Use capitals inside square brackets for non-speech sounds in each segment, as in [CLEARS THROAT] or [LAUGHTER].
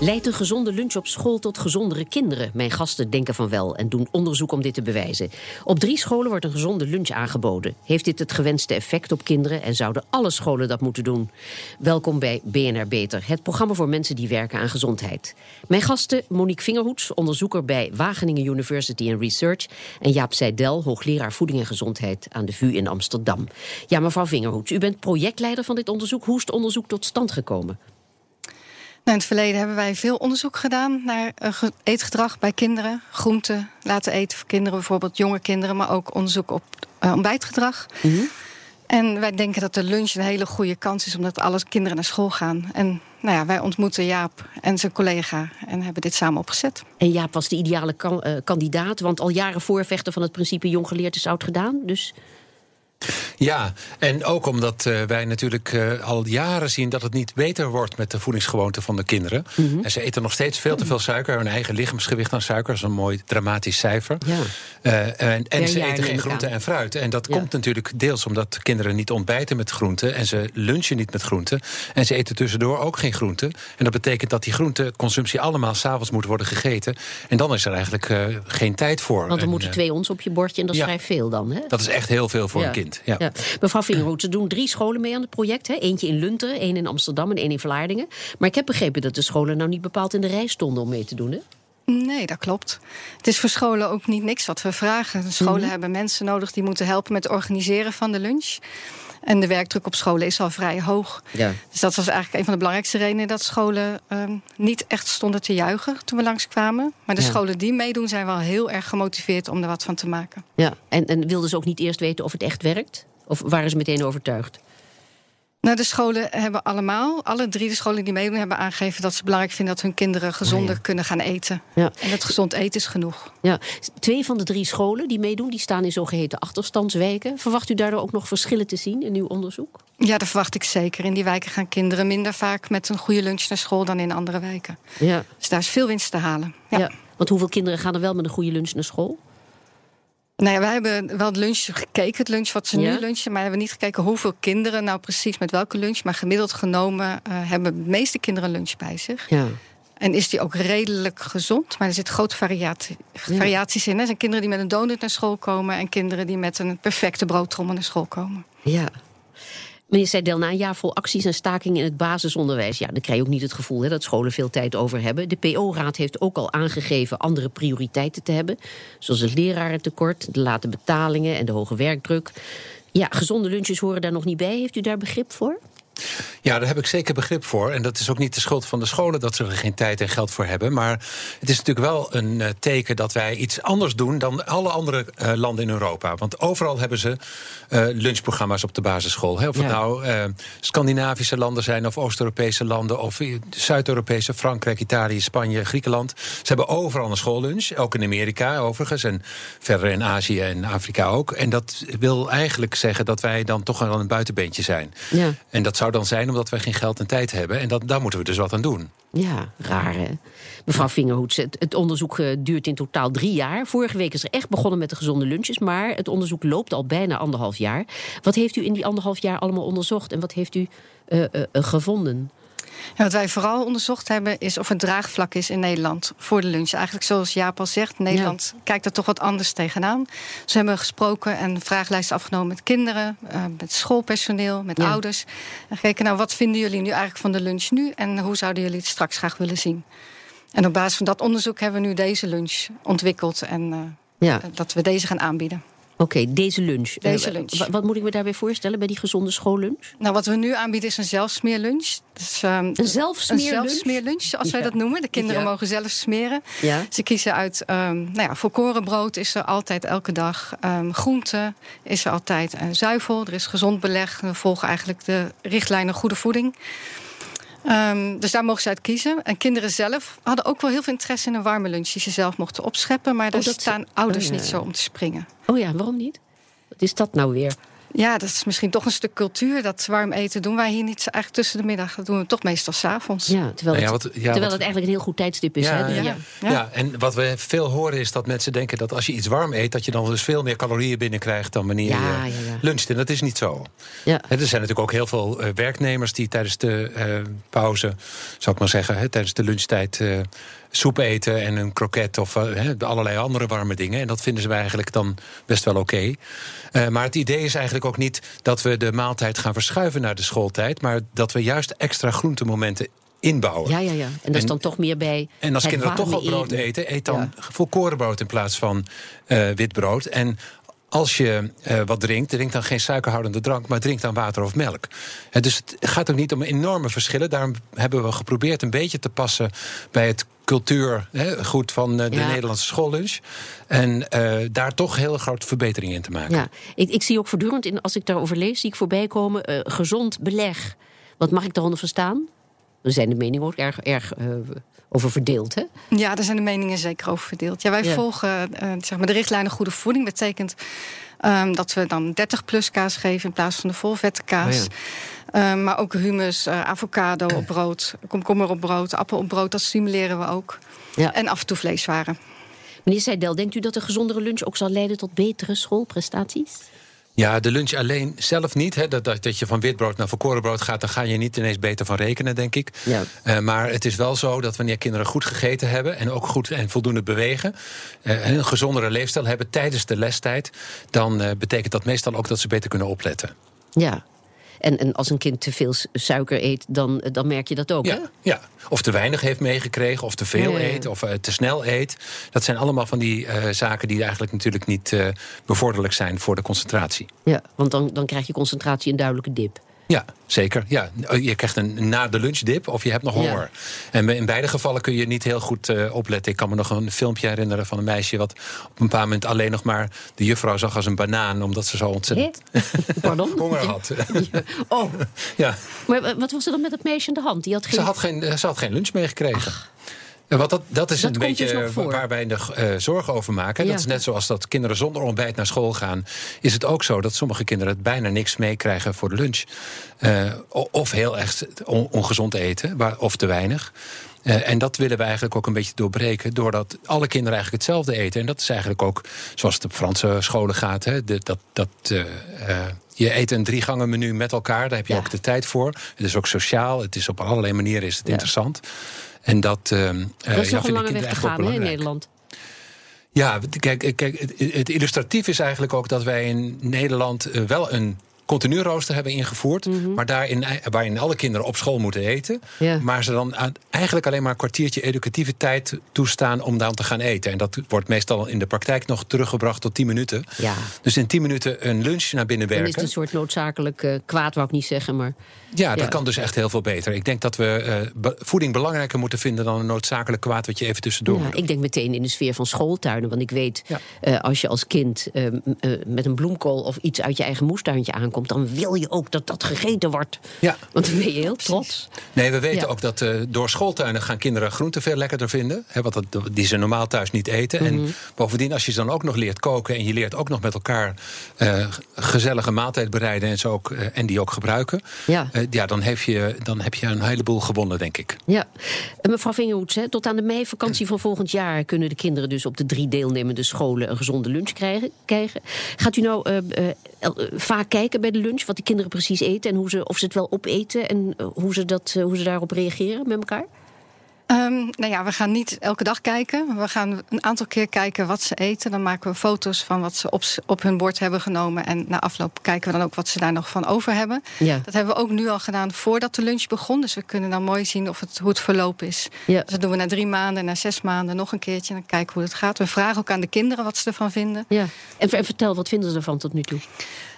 Leidt een gezonde lunch op school tot gezondere kinderen? Mijn gasten denken van wel en doen onderzoek om dit te bewijzen. Op drie scholen wordt een gezonde lunch aangeboden. Heeft dit het gewenste effect op kinderen en zouden alle scholen dat moeten doen? Welkom bij BNR Beter, het programma voor mensen die werken aan gezondheid. Mijn gasten Monique Vingerhoets, onderzoeker bij Wageningen University and Research... en Jaap Seidel, hoogleraar voeding en gezondheid aan de VU in Amsterdam. Ja, mevrouw Vingerhoets, u bent projectleider van dit onderzoek. Hoe is het onderzoek tot stand gekomen? In het verleden hebben wij veel onderzoek gedaan naar uh, eetgedrag bij kinderen. Groenten laten eten voor kinderen, bijvoorbeeld jonge kinderen, maar ook onderzoek op uh, ontbijtgedrag. Mm -hmm. En wij denken dat de lunch een hele goede kans is, omdat alle kinderen naar school gaan. En nou ja, wij ontmoeten Jaap en zijn collega en hebben dit samen opgezet. En Jaap was de ideale kan, uh, kandidaat, want al jaren voorvechter van het principe jong geleerd is oud gedaan. Dus ja, en ook omdat uh, wij natuurlijk uh, al jaren zien dat het niet beter wordt met de voedingsgewoonten van de kinderen. Mm -hmm. En ze eten nog steeds veel te veel suiker. Hun eigen lichaamsgewicht aan suiker dat is een mooi dramatisch cijfer. Ja. Uh, en en ze eten geen groente en fruit. En dat ja. komt natuurlijk deels omdat kinderen niet ontbijten met groenten. En ze lunchen niet met groenten. En ze eten tussendoor ook geen groenten. En dat betekent dat die groenteconsumptie allemaal s'avonds moet worden gegeten. En dan is er eigenlijk geen tijd voor. Want er moeten twee ons op je bordje en dat is vrij veel dan. Hè? Dat is echt heel veel voor een kind. Ja. Ja. Mevrouw Vingerhoed, ze doen drie scholen mee aan het project. Hè? Eentje in Lunteren, één in Amsterdam en één in Vlaardingen. Maar ik heb begrepen dat de scholen nou niet bepaald in de rij stonden om mee te doen. Hè? Nee, dat klopt. Het is voor scholen ook niet niks wat we vragen. De scholen mm -hmm. hebben mensen nodig die moeten helpen met het organiseren van de lunch. En de werkdruk op scholen is al vrij hoog. Ja. Dus dat was eigenlijk een van de belangrijkste redenen dat scholen um, niet echt stonden te juichen toen we langskwamen. Maar de ja. scholen die meedoen zijn wel heel erg gemotiveerd om er wat van te maken. Ja, en, en wilden ze ook niet eerst weten of het echt werkt? Of waren ze meteen overtuigd? Nou, de scholen hebben allemaal, alle drie de scholen die meedoen, hebben aangegeven dat ze belangrijk vinden dat hun kinderen gezonder oh kunnen gaan eten. Ja. En het gezond eten is genoeg. Ja. Twee van de drie scholen die meedoen, die staan in zogeheten achterstandswijken. Verwacht u daardoor ook nog verschillen te zien in uw onderzoek? Ja, dat verwacht ik zeker. In die wijken gaan kinderen minder vaak met een goede lunch naar school dan in andere wijken. Ja. Dus daar is veel winst te halen. Ja. ja. Want hoeveel kinderen gaan er wel met een goede lunch naar school? Nou ja, wij hebben wel het lunch gekeken, het lunch wat ze ja? nu lunchen. Maar we hebben niet gekeken hoeveel kinderen nou precies met welke lunch. Maar gemiddeld genomen uh, hebben de meeste kinderen lunch bij zich. Ja. En is die ook redelijk gezond. Maar er zit grote variatie, variaties in. Er zijn kinderen die met een donut naar school komen. En kinderen die met een perfecte broodtrommel naar school komen. Ja. Meneer Seidel, na een jaar vol acties en stakingen in het basisonderwijs... ja, dan krijg je ook niet het gevoel hè, dat scholen veel tijd over hebben. De PO-raad heeft ook al aangegeven andere prioriteiten te hebben. Zoals het lerarentekort, de late betalingen en de hoge werkdruk. Ja, gezonde lunches horen daar nog niet bij. Heeft u daar begrip voor? Ja, daar heb ik zeker begrip voor. En dat is ook niet de schuld van de scholen dat ze er geen tijd en geld voor hebben. Maar het is natuurlijk wel een uh, teken dat wij iets anders doen dan alle andere uh, landen in Europa. Want overal hebben ze uh, lunchprogramma's op de basisschool. Hè? Of ja. het nou Scandinavische landen zijn, of Oost-Europese landen, of Zuid-Europese, Frankrijk, Italië, Spanje, Griekenland. Ze hebben overal een schoollunch. Ook in Amerika overigens. En verder in Azië en Afrika ook. En dat wil eigenlijk zeggen dat wij dan toch wel een buitenbeentje zijn. Ja. En dat zou zou dan zijn omdat wij geen geld en tijd hebben. En dat, daar moeten we dus wat aan doen. Ja, raar hè? Mevrouw Vingerhoets, het, het onderzoek uh, duurt in totaal drie jaar. Vorige week is er echt begonnen met de gezonde lunches... maar het onderzoek loopt al bijna anderhalf jaar. Wat heeft u in die anderhalf jaar allemaal onderzocht... en wat heeft u uh, uh, gevonden? Ja, wat wij vooral onderzocht hebben is of het draagvlak is in Nederland voor de lunch. Eigenlijk zoals Jaap al zegt, Nederland ja. kijkt er toch wat anders tegenaan. Ze hebben gesproken en vragenlijsten afgenomen met kinderen, uh, met schoolpersoneel, met ja. ouders. En gekeken, nou wat vinden jullie nu eigenlijk van de lunch nu en hoe zouden jullie het straks graag willen zien? En op basis van dat onderzoek hebben we nu deze lunch ontwikkeld en uh, ja. dat we deze gaan aanbieden. Oké, okay, deze lunch. Deze lunch. Uh, wat moet ik me daarbij voorstellen bij die gezonde schoollunch? Nou, wat we nu aanbieden is een zelfsmeerlunch. Dus, um, een zelfsmeerlunch? Een zelfsmeerlunch, zoals ja. wij dat noemen. De kinderen ja. mogen zelf smeren. Ja. Ze kiezen uit, um, nou ja, volkorenbrood is er altijd elke dag. Um, groente is er altijd. Uh, zuivel, er is gezond beleg. We volgen eigenlijk de richtlijnen goede voeding. Um, dus daar mogen ze uit kiezen. En kinderen zelf hadden ook wel heel veel interesse in een warme lunch die ze zelf mochten opscheppen. Maar daar oh, staan ouders oh, ja. niet zo om te springen. Oh ja, waarom niet? Wat is dat nou weer? Ja, dat is misschien toch een stuk cultuur. Dat warm eten doen wij hier niet eigenlijk tussen de middag. Dat doen we toch meestal s'avonds. Ja, terwijl, Nou het, ja, wat- ja, terwijl wat- het eigenlijk een heel goed tijdstip is. Ja, hè? ja, ja. ja. Ja. en wat we veel horen is dat mensen denken dat als je iets warm eet, dat je dan dus veel meer calorieën binnenkrijgt dan wanneer Ja, je ja, ja. luncht. En dat is niet zo. Ja. Hè, er zijn natuurlijk ook heel veel eh, werknemers die tijdens de eh, pauze, zou ik maar zeggen, hè, tijdens de lunchtijd eh, soep eten en een kroket of eh, allerlei andere warme dingen. En dat vinden ze eigenlijk dan best wel oké. Eh, maar het idee is eigenlijk ook niet dat we de maaltijd gaan verschuiven naar de schooltijd, maar dat we juist extra groentemomenten inbouwen. Ja, ja, ja. En dat is dan toch meer bij. En als kinderen toch al brood eten. eet dan Ja. volkorenbrood in plaats van eh, wit brood. En als je eh, wat drinkt, drink dan geen suikerhoudende drank, maar drink dan water of melk. Dus het gaat ook niet om enorme verschillen. Daarom hebben we geprobeerd een beetje te passen bij het cultuurgoed van eh, de Ja. Nederlandse schoollunch. En eh, daar toch heel grote verbeteringen in te maken. Ja, ik, ik zie ook voortdurend, in, als ik daarover lees, zie ik voorbij komen gezond beleg. Wat mag ik daaronder verstaan? Er zijn de meningen ook erg, erg over verdeeld, hè? Ja, daar zijn de meningen zeker over verdeeld. Ja, wij Ja. volgen eh, zeg maar de richtlijnen goede voeding. betekent ehm, dat we dan 30 plus kaas geven in plaats van de volvette kaas. Oh Ehm, maar ook humus, eh, avocado op brood, [CLEARS THROAT] komkommer op brood, appel op brood. Dat stimuleren we ook. Ja. En af en toe vleeswaren. Meneer Seidel, denkt u dat een gezondere lunch ook zal leiden tot betere schoolprestaties? Ja, de lunch alleen zelf niet. Hè. Dat, dat, dat je van witbrood naar volkorenbrood gaat, daar ga je niet ineens beter van rekenen, denk ik. Ja. Eh, maar het is wel zo dat wanneer kinderen goed gegeten hebben en ook goed en voldoende bewegen, en een gezondere leefstijl hebben tijdens de lestijd, dan eh, betekent dat meestal ook dat ze beter kunnen opletten. Ja. En, en als een kind te veel suiker eet, dan, dan merk je dat ook, hè? Ja, ja, of te weinig heeft meegekregen, of te veel Ja, ja, ja. eet, of eh, te snel eet. Dat zijn allemaal van die eh, zaken die eigenlijk natuurlijk niet eh, bevorderlijk zijn voor de concentratie. Ja, want dan, dan krijg je concentratie een duidelijke dip. Ja, zeker. Ja, je krijgt een na de lunchdip of je hebt nog Ja. honger. En in beide gevallen kun je niet heel goed eh, opletten. Ik kan me nog een filmpje herinneren van een meisje... wat op een bepaald moment alleen nog maar de juffrouw zag als een banaan... omdat ze zo ontzettend [LAUGHS] Pardon? [LAUGHS] honger had. [LAUGHS] Oh, ja. maar eh, wat was er dan met dat meisje aan de hand? Die had geen... Ze, had geen, eh, ze had geen lunch meegekregen. En Wat dat, dat is Dat een beetje dus waar wij de eh, zorgen over maken. Ja. Dat is net zoals dat kinderen zonder ontbijt naar school gaan. Is het ook zo dat sommige kinderen het bijna niks meekrijgen voor de lunch. Eh, of heel on- ongezond eten, waar- of te weinig. Eh, en dat willen we eigenlijk ook een beetje doorbreken. Doordat alle kinderen eigenlijk hetzelfde eten. En dat is eigenlijk ook zoals het op Franse scholen gaat. Hè, de- dat, dat, je eet een drie gangen menu met elkaar. Daar heb je Ja. ook de tijd voor. Het is ook sociaal. Het is op allerlei manieren is het Ja. interessant. En dat, Dat is ja, nog een lange weg te gaan in. Nederland. Ja, kijk, kijk het, het illustratief is eigenlijk ook dat wij in Nederland eh, wel een continu rooster hebben ingevoerd. Maar daarin, waarin alle kinderen op school moeten eten. Mhm. Ja. Maar ze dan eigenlijk alleen maar een kwartiertje educatieve tijd toestaan om dan te gaan eten. En dat wordt meestal in de praktijk nog teruggebracht tot 10 minuten. Ja. Dus in 10 minuten een lunch naar binnen is werken. het een soort noodzakelijk eh, kwaad, wou ik niet zeggen, maar... Ja, dat kan dus echt heel veel beter. Ik denk dat we eh, be- voeding belangrijker moeten vinden dan een noodzakelijk kwaad wat je even tussendoor Ja, ik denk meteen in de sfeer van schooltuinen. Want ik weet, eh, als je als kind eh, m- eh, met een bloemkool of iets uit je eigen moestuintje aankomt, dan wil je ook dat dat gegeten wordt. Ja. Want dan ben je heel trots. Nee, we weten Ja. ook dat eh, door schooltuinen gaan kinderen groenten veel lekkerder vinden. Hè, wat dat, die ze normaal thuis niet eten. Mhm. En bovendien, als je ze dan ook nog leert koken en je leert ook nog met elkaar eh, gezellige maaltijd bereiden en, zo ook, eh, en die ook gebruiken. Ja. ja, dan, heb je, dan heb je een heleboel gewonnen, denk ik. Ja, En mevrouw Vingerhoets, hè, tot aan de meivakantie van volgend jaar kunnen de kinderen dus op de drie deelnemende scholen een gezonde lunch krijgen. krijgen. Gaat u nou vaak kijken bij de lunch wat die kinderen precies eten en hoe ze, of ze het wel opeten en eh, hoe, ze dat, eh, hoe ze daarop reageren met elkaar? Ehm, nou ja, we gaan niet elke dag kijken. We gaan een aantal keer kijken wat ze eten. Dan maken we foto's van wat ze op, op hun bord hebben genomen. En na afloop kijken we dan ook wat ze daar nog van over hebben. Ja. Dat hebben we ook nu al gedaan voordat de lunch begon. Dus we kunnen dan mooi zien of het, hoe het verloop is. Ja. Dus dat doen we na drie maanden, na zes maanden nog een keertje. En dan kijken hoe het gaat. We vragen ook aan de kinderen wat ze ervan vinden. Ja. En, ver- vertel, wat vinden ze ervan tot nu toe?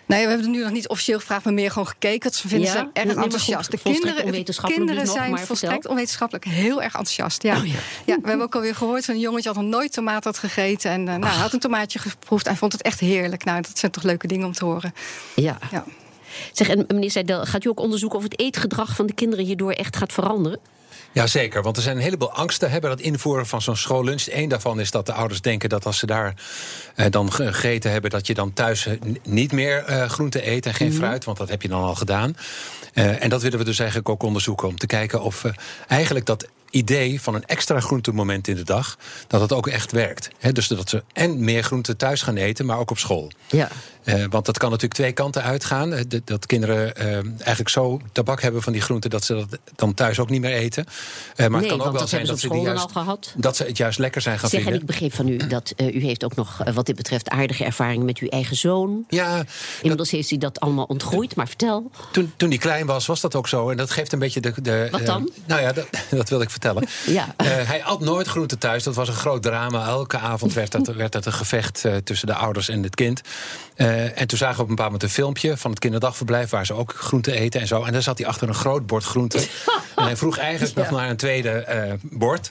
Nee, we hebben het nu nog niet officieel gevraagd, maar meer gewoon gekeken. Ze vinden Ja? ze erg goed, enthousiast. de volstrekt kinderen, de onwetenschappelijk kinderen dus nog, zijn volstrekt onwetenschappelijk heel erg enthousiast. Ja. Oh, ja. Ja, we hebben ook alweer gehoord van een jongetje dat nog nooit tomaat had gegeten. En eh, nou, had een tomaatje geproefd en vond het echt heerlijk. Nou, dat zijn toch leuke dingen om te horen. Ja. Ja. Zeg, en meneer Seidel, gaat u ook onderzoeken of het eetgedrag van de kinderen hierdoor echt gaat veranderen? Ja, zeker. Want er zijn een heleboel angsten hè, bij het invoeren van zo'n schoollunch. Eén daarvan is dat de ouders denken dat als ze daar eh, dan gegeten hebben, dat je dan thuis eh, niet meer eh, groente eet en geen Mhm. fruit. Want dat heb je dan al gedaan. Eh, en dat willen we dus eigenlijk ook onderzoeken. Om te kijken of eh, eigenlijk dat idee van een extra groentemoment in de dag, dat het ook echt werkt. Dus dat ze en meer groente thuis gaan eten, maar ook op school. Ja. Eh, want dat kan natuurlijk twee kanten uitgaan. Eh, dat- kinderen eh, eigenlijk zo tabak hebben van die groenten dat ze dat dan thuis ook niet meer eten. Maar nee, het kan ook wel dat zijn dat ze die school juist, al gehad. dat ze het juist lekker zijn gaan Zeg, en ik begreep van u dat u heeft ook nog wat dit betreft aardige ervaringen met uw eigen zoon. Ja, Inmiddels heeft hij dat allemaal ontgroeid, maar vertel. toen, toen hij klein was, was dat ook zo. En dat geeft een beetje de. de Wat dan? nou ja, dat, [LAUGHS] dat wil ik vertellen. Ja. Hij at nooit groente thuis. Dat was een groot drama. Elke avond werd dat, werd dat een gevecht tussen de ouders en het kind. En toen zagen we op een bepaald moment een filmpje van het kinderdagverblijf... waar ze ook groente eten en zo. En daar zat hij achter een groot bord groente. [LAUGHS] en hij vroeg eigenlijk nog naar een tweede eh, bord.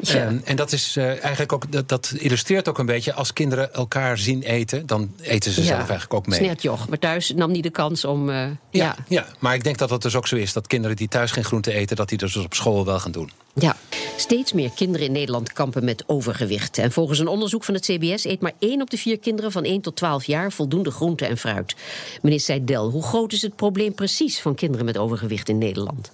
Ja. Eh, en dat is eh, eigenlijk ook... Dat, dat illustreert ook een beetje... als kinderen elkaar zien eten... dan eten ze zelf eigenlijk ook mee. Snertjoch, maar thuis nam niet de kans om. eh, Ja, ja. ja. maar ik denk dat het dus ook zo is dat kinderen die thuis geen groente eten, dat die dus op school wel gaan doen. Ja, steeds meer kinderen in Nederland kampen met overgewicht. En volgens een onderzoek van het CBS eet maar 1 op de 4 kinderen van 1 tot 12 jaar voldoende groente en fruit. Meneer Seidel, hoe groot is het probleem precies van kinderen met overgewicht in Nederland?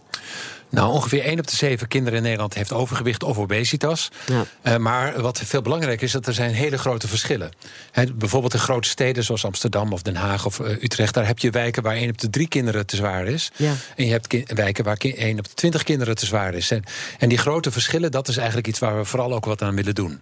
Nou, ongeveer 1 op de 7 kinderen in Nederland heeft overgewicht of obesitas. Ja. Eh, maar wat veel belangrijker is, dat er zijn hele grote verschillen. Hè, bijvoorbeeld in grote steden zoals Amsterdam of Den Haag of eh, Utrecht... daar heb je wijken waar 1 op de 3 kinderen te zwaar is. Ja. En je hebt wijken waar 1 op de 20 kinderen te zwaar is. En, en die grote verschillen, dat is eigenlijk iets waar we vooral ook wat aan willen doen.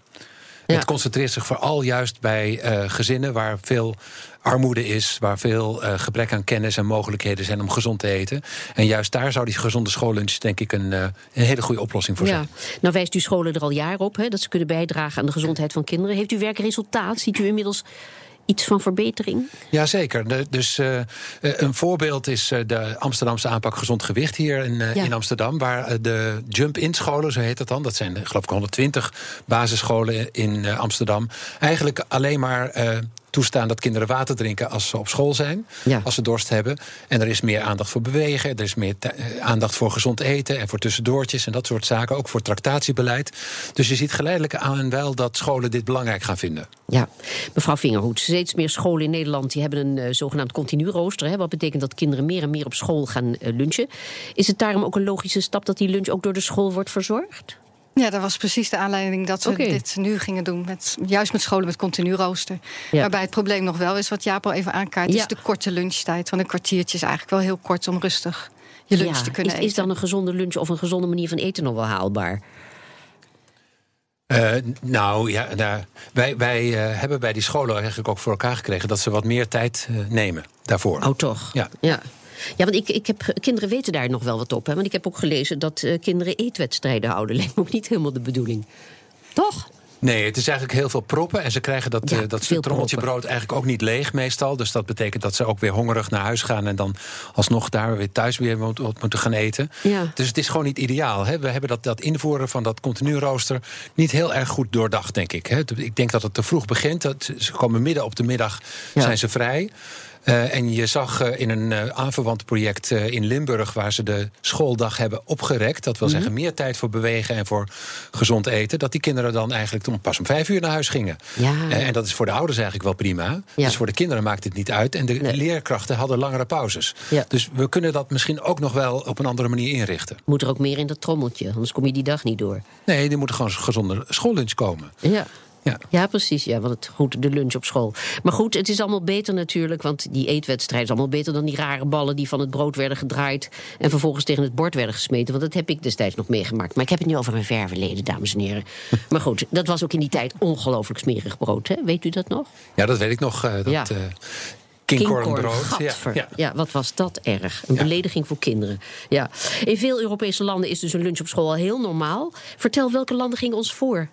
Ja. Het concentreert zich vooral juist bij eh, gezinnen waar veel armoede is, waar veel eh, gebrek aan kennis en mogelijkheden zijn om gezond te eten. En juist daar zou die gezonde schoollunch denk ik een, eh, een hele goede oplossing voor Ja. zijn. Nou wijst u scholen er al jaren op hè, dat ze kunnen bijdragen aan de gezondheid van kinderen. Heeft u werkresultaat? Ziet u inmiddels iets van verbetering? Jazeker. De- Dus eh, eh, een voorbeeld is eh, de Amsterdamse aanpak gezond gewicht hier in, Ja. in Amsterdam. Waar de jump-in scholen, zo heet dat dan. Dat zijn geloof ik 120 basisscholen in Amsterdam. Eigenlijk alleen maar toestaan dat kinderen water drinken als ze op school zijn. Ja. Als ze dorst hebben. En er is meer aandacht voor bewegen. Er is meer eh, aandacht voor gezond eten en voor tussendoortjes en dat soort zaken. Ook voor tractatiebeleid. Dus je ziet geleidelijk aan en wel dat scholen dit belangrijk gaan vinden. Ja, mevrouw Vingerhoed, steeds meer scholen in Nederland die hebben een eh, zogenaamd continu rooster. Hè, wat betekent dat kinderen meer en meer op school gaan eh, lunchen. Is het daarom ook een logische stap dat die lunch ook door de school wordt verzorgd? Ja, dat was precies de aanleiding dat we Oké. dit nu gingen doen. Met, juist met scholen met continu rooster. Ja. Waarbij het probleem nog wel is, wat Jaap al even aankaart, Ja. is de korte lunchtijd. Want een kwartiertje is eigenlijk wel heel kort om rustig je lunch Ja, te kunnen is, eten. is dan een gezonde lunch of een gezonde manier van eten nog wel haalbaar? Eh, nou ja, nou, wij, wij eh, hebben bij die scholen eigenlijk ook voor elkaar gekregen dat ze wat meer tijd eh, nemen daarvoor. Oh, toch? Ja. Ja, ja want ik, ik heb, kinderen weten daar nog wel wat op. Hè? Want ik heb ook gelezen dat eh, kinderen eetwedstrijden houden. [LAUGHS] Lijkt me ook niet helemaal de bedoeling. Toch? Nee, het is eigenlijk heel veel proppen. En ze krijgen dat, Ja, eh, dat trommeltje proppen. brood eigenlijk ook niet leeg meestal. Dus dat betekent dat ze ook weer hongerig naar huis gaan... en dan alsnog daar weer thuis weer wat moeten gaan eten. Ja. Dus het is gewoon niet ideaal. Hè? We hebben dat, dat invoeren van dat continu rooster... niet heel erg goed doordacht, denk ik. Hè? Ik denk dat het te vroeg begint. Dat, ze komen midden op de middag, Ja. zijn ze vrij... Eh, en je zag eh, in een eh, aanverwant project in Limburg... waar ze de schooldag hebben opgerekt... dat Mhm. wil zeggen meer tijd voor bewegen en voor gezond eten... dat die kinderen dan eigenlijk om- pas om vijf uur naar huis gingen. Ja. En dat is voor de ouders eigenlijk wel prima. Ja. Dus voor de kinderen maakt het niet uit. En de Nee. leerkrachten hadden langere pauzes. Ja. Dus we kunnen dat misschien ook nog wel op een andere manier inrichten. Moet er ook meer in dat trommeltje, anders kom je die dag niet door. Nee, er moet gewoon een gezonde schoollunch komen. Ja. Ja. Ja, precies. Ja, want het, goed, de lunch op school. Maar goed, het is allemaal beter natuurlijk. Want die eetwedstrijd is allemaal beter dan die rare ballen die van het brood werden gedraaid. en vervolgens tegen het bord werden gesmeten. Want dat heb ik destijds nog meegemaakt. Maar ik heb het nu over mijn ver verleden, dames en heren. [LAUGHS] maar goed, dat was ook in die tijd ongelooflijk smerig brood. Hè? Weet u dat nog? Ja, dat weet ik nog. eh, dat Ja. kinkornbrood. gadver. Ja, Ja, wat was dat erg. Een Ja. belediging voor kinderen. Ja. In veel Europese landen is dus een lunch op school al heel normaal. Vertel, welke landen gingen ons voor?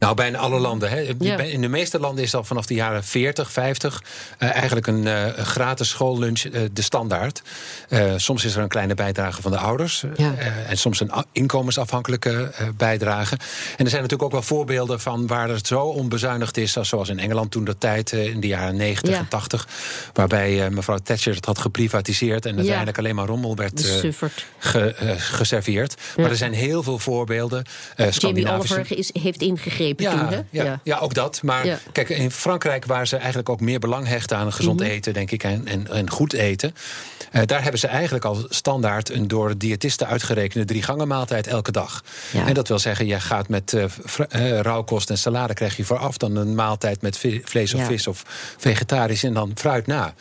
Nou, bijna alle landen. Hè. Ja. In de meeste landen is al vanaf de jaren 40, 50 eh, eigenlijk een, eh, een gratis schoollunch eh, de standaard. Soms is er een kleine bijdrage van de ouders Ja. en soms een inkomensafhankelijke bijdrage. En er zijn natuurlijk ook wel voorbeelden van waar het zo onbezuinigd is, als- zoals in Engeland toen de tijd in de jaren 90 Ja. en 80, waarbij mevrouw Thatcher het had geprivatiseerd en uiteindelijk alleen maar rommel werd ge- geserveerd. Maar er zijn heel veel voorbeelden. Jamie Oliver is, heeft ja, ja, ja. ook dat. Maar Ja. kijk, in Frankrijk waar ze eigenlijk ook meer belang hechten aan gezond Mhm. eten, denk ik, en, en, en goed eten. eh, daar hebben ze eigenlijk al standaard een door diëtisten uitgerekende drie gangen maaltijd elke dag. En dat wil zeggen, je gaat met eh, rauwkost en salade krijg je vooraf, dan een maaltijd met vlees of vis of vegetarisch en dan fruit na.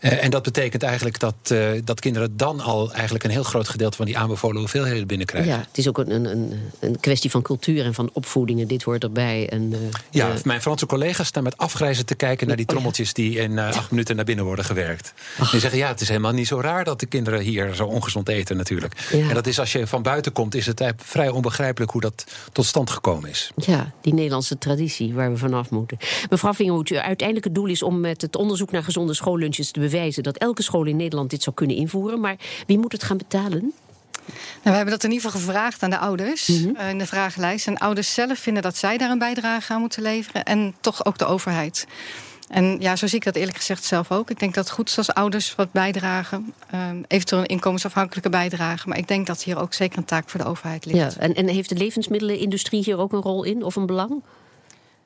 Eh, en dat betekent eigenlijk dat, eh, dat kinderen dan al eigenlijk een heel groot gedeelte van die aanbevolen hoeveelheden binnenkrijgen. Ja, het is ook een, een, een, kwestie van cultuur en van opvoeding. En dit hoort erbij. En, eh, Ja, mijn Franse collega's staan met afgrijzen te kijken naar die Oh, trommeltjes die in acht minuten naar binnen worden gewerkt. Die zeggen ja, het is helemaal niet zo raar dat de kinderen hier zo ongezond eten natuurlijk. Ja. En dat is als je van buiten komt, is het vrij onbegrijpelijk hoe dat tot stand gekomen is. Ja, die Nederlandse traditie waar we vanaf moeten. Mevrouw Vingerhoed, uw uiteindelijke doel is om met het onderzoek naar gezonde schoollunches te bewijzen dat elke school in Nederland dit zou kunnen invoeren. Maar wie moet het gaan betalen? Nou, we hebben dat in ieder geval gevraagd aan de ouders eh, in de vragenlijst. En ouders zelf vinden dat zij daar een bijdrage aan moeten leveren. En toch ook de overheid. En ja, zo zie ik dat eerlijk gezegd zelf ook. Ik denk dat het goed is als ouders wat bijdragen. eh, eventueel een inkomensafhankelijke bijdrage. Maar ik denk dat hier ook zeker een taak voor de overheid ligt. Ja, en, en heeft de levensmiddelenindustrie hier ook een rol in of een belang?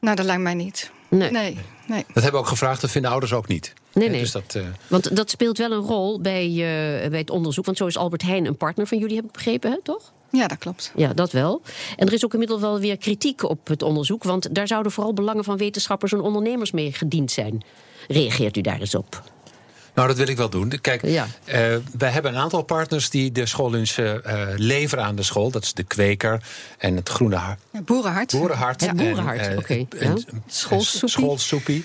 Nou, dat lijkt mij niet. Nee. Nee, nee. Dat hebben we ook gevraagd, dat vinden ouders ook niet. Nee, nee. Dus dat, eh, Want dat speelt wel een rol bij, eh, bij het onderzoek. Want zo is Albert Heijn een partner van jullie, heb ik begrepen, hè, toch? Ja, dat klopt. Ja, dat wel. En er is ook inmiddels wel weer kritiek op het onderzoek. Want daar zouden vooral belangen van wetenschappers en ondernemers mee gediend zijn. Reageert u daar eens op? Nou, dat wil ik wel doen. Kijk, Ja. eh, wij hebben een aantal partners die de schoollunch eh, leveren aan de school. Dat is de Kweker en het Groene Hart. Ja, boerenhart. Boerenhart. Ja, Boerenhart, en, eh, oké. Schoolsoepie. Schoolsoepie.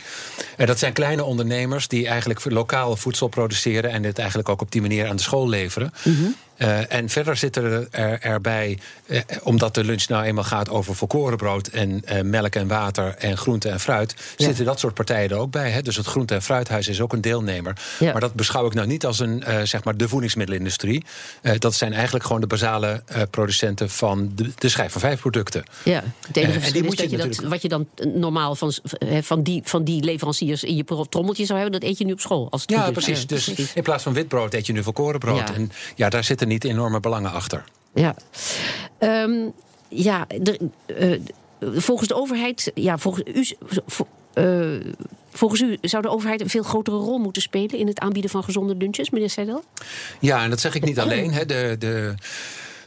En dat zijn kleine ondernemers die eigenlijk lokaal voedsel produceren... en dit eigenlijk ook op die manier aan de school leveren. Mhm. Eh, en verder zitten er, er, erbij, eh, omdat de lunch nou eenmaal gaat over volkorenbrood... en eh, melk en water en groente en fruit... Ja. zitten dat soort partijen er ook bij. Hè? Dus het groente- en fruithuis is ook een deelnemer. Ja. Maar dat beschouw ik nou niet als een, zeg maar de voedingsmiddelenindustrie. Dat zijn eigenlijk gewoon de basale producenten van de, de schijf van vijf producten. Ja, het en enige die verschil is moet je dat wat je dan normaal van, van, die, van die leveranciers in je trommeltje zou hebben, dat eet je nu op school. Als het Ja, is. precies. Dus in plaats van witbrood eet je nu volkorenbrood. Ja. En ja, daar zitten niet enorme belangen achter. Ja, Ehm, ja er, eh, volgens de overheid, ja, volgens u, eh, volgens u zou de overheid een veel grotere rol moeten spelen in het aanbieden van gezonde lunches, meneer Seidel? Ja, en dat zeg ik niet [CLEARS THROAT] alleen. Hè. De, de,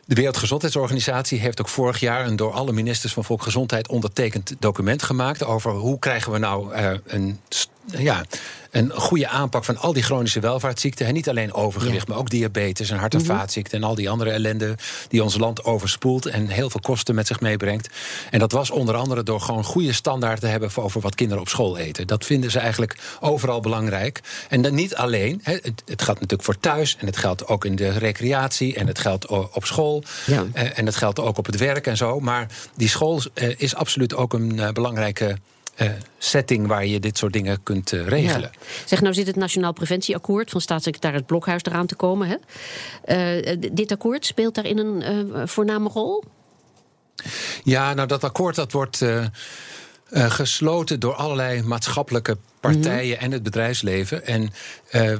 de Wereldgezondheidsorganisatie heeft ook vorig jaar een door alle ministers van Volksgezondheid ondertekend document gemaakt over hoe krijgen we nou eh, een, ja, een goede aanpak van al die chronische welvaartsziekten. En niet alleen overgewicht, Ja. maar ook diabetes en hart- en vaatziekten en al die andere ellende die ons land overspoelt en heel veel kosten met zich meebrengt. En dat was onder andere door gewoon goede standaarden te hebben voor over wat kinderen op school eten. Dat vinden ze eigenlijk overal belangrijk. En dan niet alleen. hè, Het, het geldt natuurlijk voor thuis en het geldt ook in de recreatie en het geldt op school. Ja. Eh, en het geldt ook op het werk en zo. Maar die school eh, is absoluut ook een eh, belangrijke eh, setting waar je dit soort dingen kunt eh, regelen. Ja. Zeg, nou zit het Nationaal Preventieakkoord van staatssecretaris Blokhuis eraan te komen. Hè? Eh, dit akkoord speelt daarin een voorname rol? Ja, nou dat akkoord dat wordt eh, gesloten door allerlei maatschappelijke partijen en het bedrijfsleven. En eh,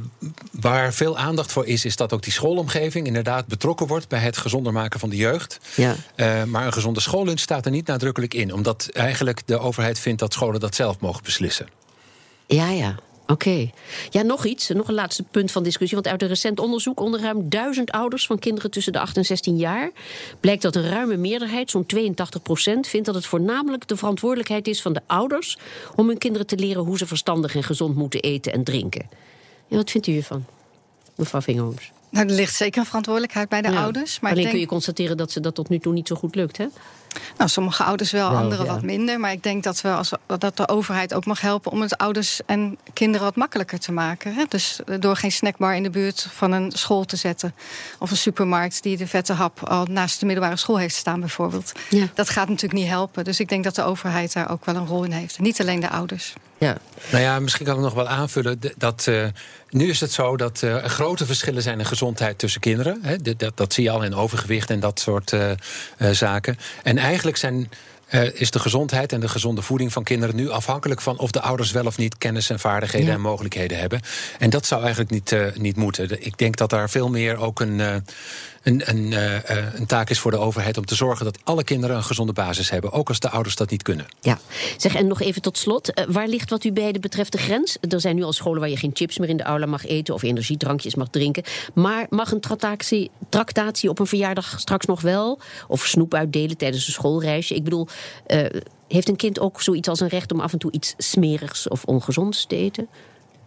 waar veel aandacht voor is, is dat ook die schoolomgeving inderdaad betrokken wordt bij het gezonder maken van de jeugd. Ja. Eh, maar een gezonde schoollunch staat er niet nadrukkelijk in, omdat eigenlijk de overheid vindt dat scholen dat zelf mogen beslissen. Ja, ja. Oké. Ja, nog iets, nog een laatste punt van discussie. Want uit een recent onderzoek onder ruim duizend ouders van kinderen tussen de 8 en 16 jaar blijkt dat een ruime meerderheid, zo'n 82 procent, vindt dat het voornamelijk de verantwoordelijkheid is van de ouders om hun kinderen te leren hoe ze verstandig en gezond moeten eten en drinken. Ja, wat vindt u hiervan, mevrouw Vingerhoms? Nou, er ligt zeker een verantwoordelijkheid bij de Ja. ouders. Maar Alleen ik kun je denk, constateren dat ze dat tot nu toe niet zo goed lukt, hè? Nou, sommige ouders wel, Wel, anderen ja. wat minder. Maar ik denk dat, we als, dat de overheid ook mag helpen om het ouders en kinderen wat makkelijker te maken. Hè? Dus eh, door geen snackbar in de buurt van een school te zetten. Of een supermarkt die de vette hap al naast de middelbare school heeft staan, bijvoorbeeld. Ja. Dat gaat natuurlijk niet helpen. Dus ik denk dat de overheid daar ook wel een rol in heeft. Niet alleen de ouders. Ja. Nou ja, misschien kan ik nog wel aanvullen. Dat, eh, nu is het zo dat eh, er grote verschillen zijn in gezondheid tussen kinderen. Hè. Dat, dat zie je al in overgewicht en dat soort eh, eh, zaken. En eigenlijk zijn, eh, is de gezondheid en de gezonde voeding van kinderen nu afhankelijk van of de ouders wel of niet kennis en vaardigheden Ja. en mogelijkheden hebben. En dat zou eigenlijk niet, eh, niet moeten. Ik denk dat daar veel meer ook een. eh, een, eh, eh, een taak is voor de overheid om te zorgen dat alle kinderen een gezonde basis hebben, ook als de ouders dat niet kunnen. Ja, zeg en nog even tot slot. eh, waar ligt wat u beiden betreft de grens? Er zijn nu al scholen waar je geen chips meer in de aula mag eten of energiedrankjes mag drinken. Maar mag een tractatie, op een verjaardag straks nog wel? Of snoep uitdelen tijdens een schoolreisje? Ik bedoel, heeft een kind ook zoiets als een recht om af en toe iets smerigs of ongezonds te eten?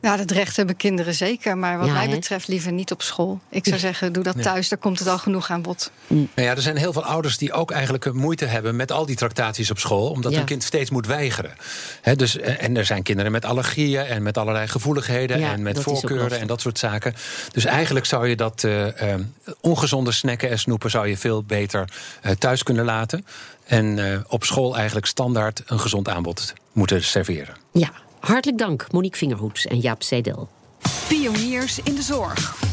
Ja, dat recht hebben kinderen zeker. Maar wat Ja, mij betreft liever niet op school. Ik zou zeggen, doe dat thuis. Daar komt het al genoeg aan bod. Nou ja, er zijn heel veel ouders die ook eigenlijk moeite hebben met al die tractaties op school, omdat Ja. hun kind steeds moet weigeren. Hè, dus, eh, en er zijn kinderen met allergieën en met allerlei gevoeligheden Ja, en met voorkeuren en dat soort zaken. Dus eigenlijk zou je dat eh, eh, ongezonde snacken en snoepen zou je veel beter eh, thuis kunnen laten. En eh, op school eigenlijk standaard een gezond aanbod moeten serveren. Ja, hartelijk dank Monique Vingerhoets en Jaap Seidel. Pioniers in de zorg.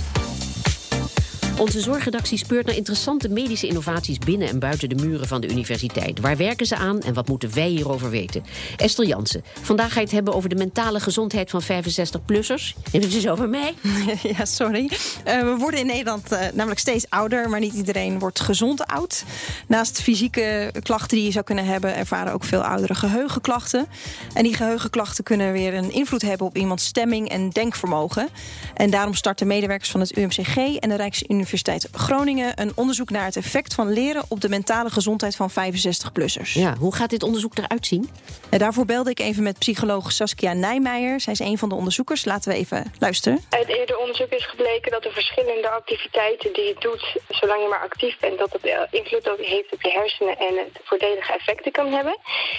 Onze zorgredactie speurt naar interessante medische innovaties binnen en buiten de muren van de universiteit. Waar werken ze aan en wat moeten wij hierover weten? Esther Jansen, vandaag ga je het hebben over de mentale gezondheid van 65-plussers. Hebben ze het over mij? [LAUGHS] Ja, sorry. Eh, we worden in Nederland eh, namelijk steeds ouder, maar niet iedereen wordt gezond oud. Naast fysieke klachten die je zou kunnen hebben, ervaren ook veel ouderen geheugenklachten. En die geheugenklachten kunnen weer een invloed hebben op iemands stemming en denkvermogen. En daarom starten medewerkers van het UMCG en de Rijksuniversiteit Groningen een onderzoek naar het effect van leren op de mentale gezondheid van 65-plussers. Ja, hoe gaat dit onderzoek eruit zien? En daarvoor belde ik even met psycholoog Saskia Nijmeijer. Zij is een van de onderzoekers. Laten we even luisteren. Uit eerder onderzoek is gebleken dat de verschillende activiteiten die je doet, zolang je maar actief bent, dat het eh, invloed ook heeft op je hersenen en het voordelige effecten kan hebben.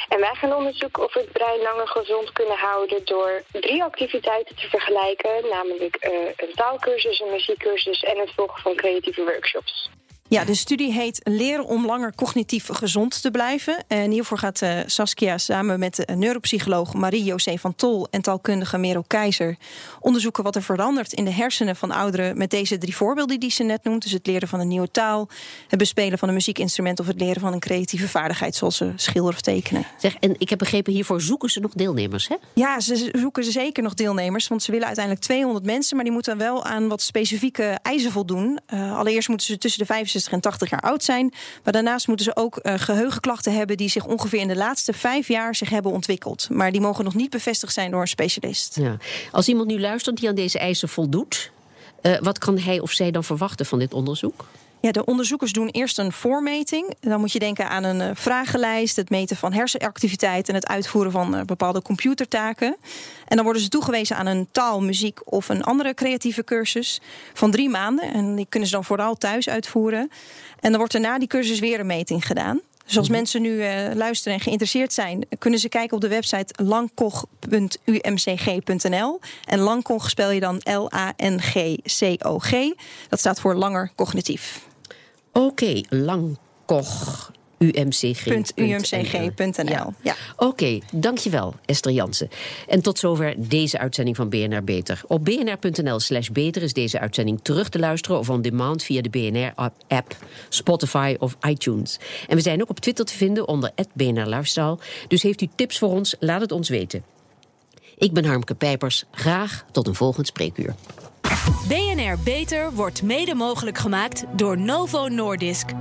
En wij gaan onderzoeken of we het brein langer gezond kunnen houden door drie activiteiten te vergelijken, namelijk eh, een taalkursus, een muziekcursus en het volgen van creatieve workshops. Ja, de studie heet Leren om langer cognitief gezond te blijven. En hiervoor gaat eh, Saskia samen met de neuropsycholoog Marie-José van Tol en taalkundige Merel Keizer onderzoeken wat er verandert in de hersenen van ouderen met deze drie voorbeelden die ze net noemt. Dus het leren van een nieuwe taal, het bespelen van een muziekinstrument of het leren van een creatieve vaardigheid zoals eh, schilderen of tekenen. Zeg, en ik heb begrepen, hiervoor zoeken ze nog deelnemers, hè? Ja, ze zoeken zeker nog deelnemers, want ze willen uiteindelijk 200 mensen, maar die moeten wel aan wat specifieke eisen voldoen. Eh, allereerst moeten ze tussen de 65 en 80 jaar oud zijn, maar daarnaast moeten ze ook eh, geheugenklachten hebben die zich ongeveer in de laatste vijf jaar zich hebben ontwikkeld. Maar die mogen nog niet bevestigd zijn door een specialist. Ja. Als iemand nu luistert die aan deze eisen voldoet, eh, wat kan hij of zij dan verwachten van dit onderzoek? Ja, de onderzoekers doen eerst een voormeting. Dan moet je denken aan een eh, vragenlijst, het meten van hersenactiviteit en het uitvoeren van eh, bepaalde computertaken. En dan worden ze toegewezen aan een taal, muziek of een andere creatieve cursus van drie maanden. En die kunnen ze dan vooral thuis uitvoeren. En dan wordt er na die cursus weer een meting gedaan. Dus als mensen nu eh, luisteren en geïnteresseerd zijn, kunnen ze kijken op de website langkoch.umcg.nl. En langkoch spel je dan L-A-N-G-C-O-G. Dat staat voor langer cognitief. Oké, Langkoch. UMCG. .umcg.nl. Ja. Oké, dankjewel Esther Jansen. En tot zover deze uitzending van BNR Beter. Op bnr.nl slash beter is deze uitzending terug te luisteren... of on demand via de BNR-app, Spotify of iTunes. En we zijn ook op Twitter te vinden onder BNR Lifestyle. Dus heeft u tips voor ons, laat het ons weten. Ik ben Harmke Pijpers. Graag tot een volgend spreekuur. BNR Beter wordt mede mogelijk gemaakt door Novo Nordisk.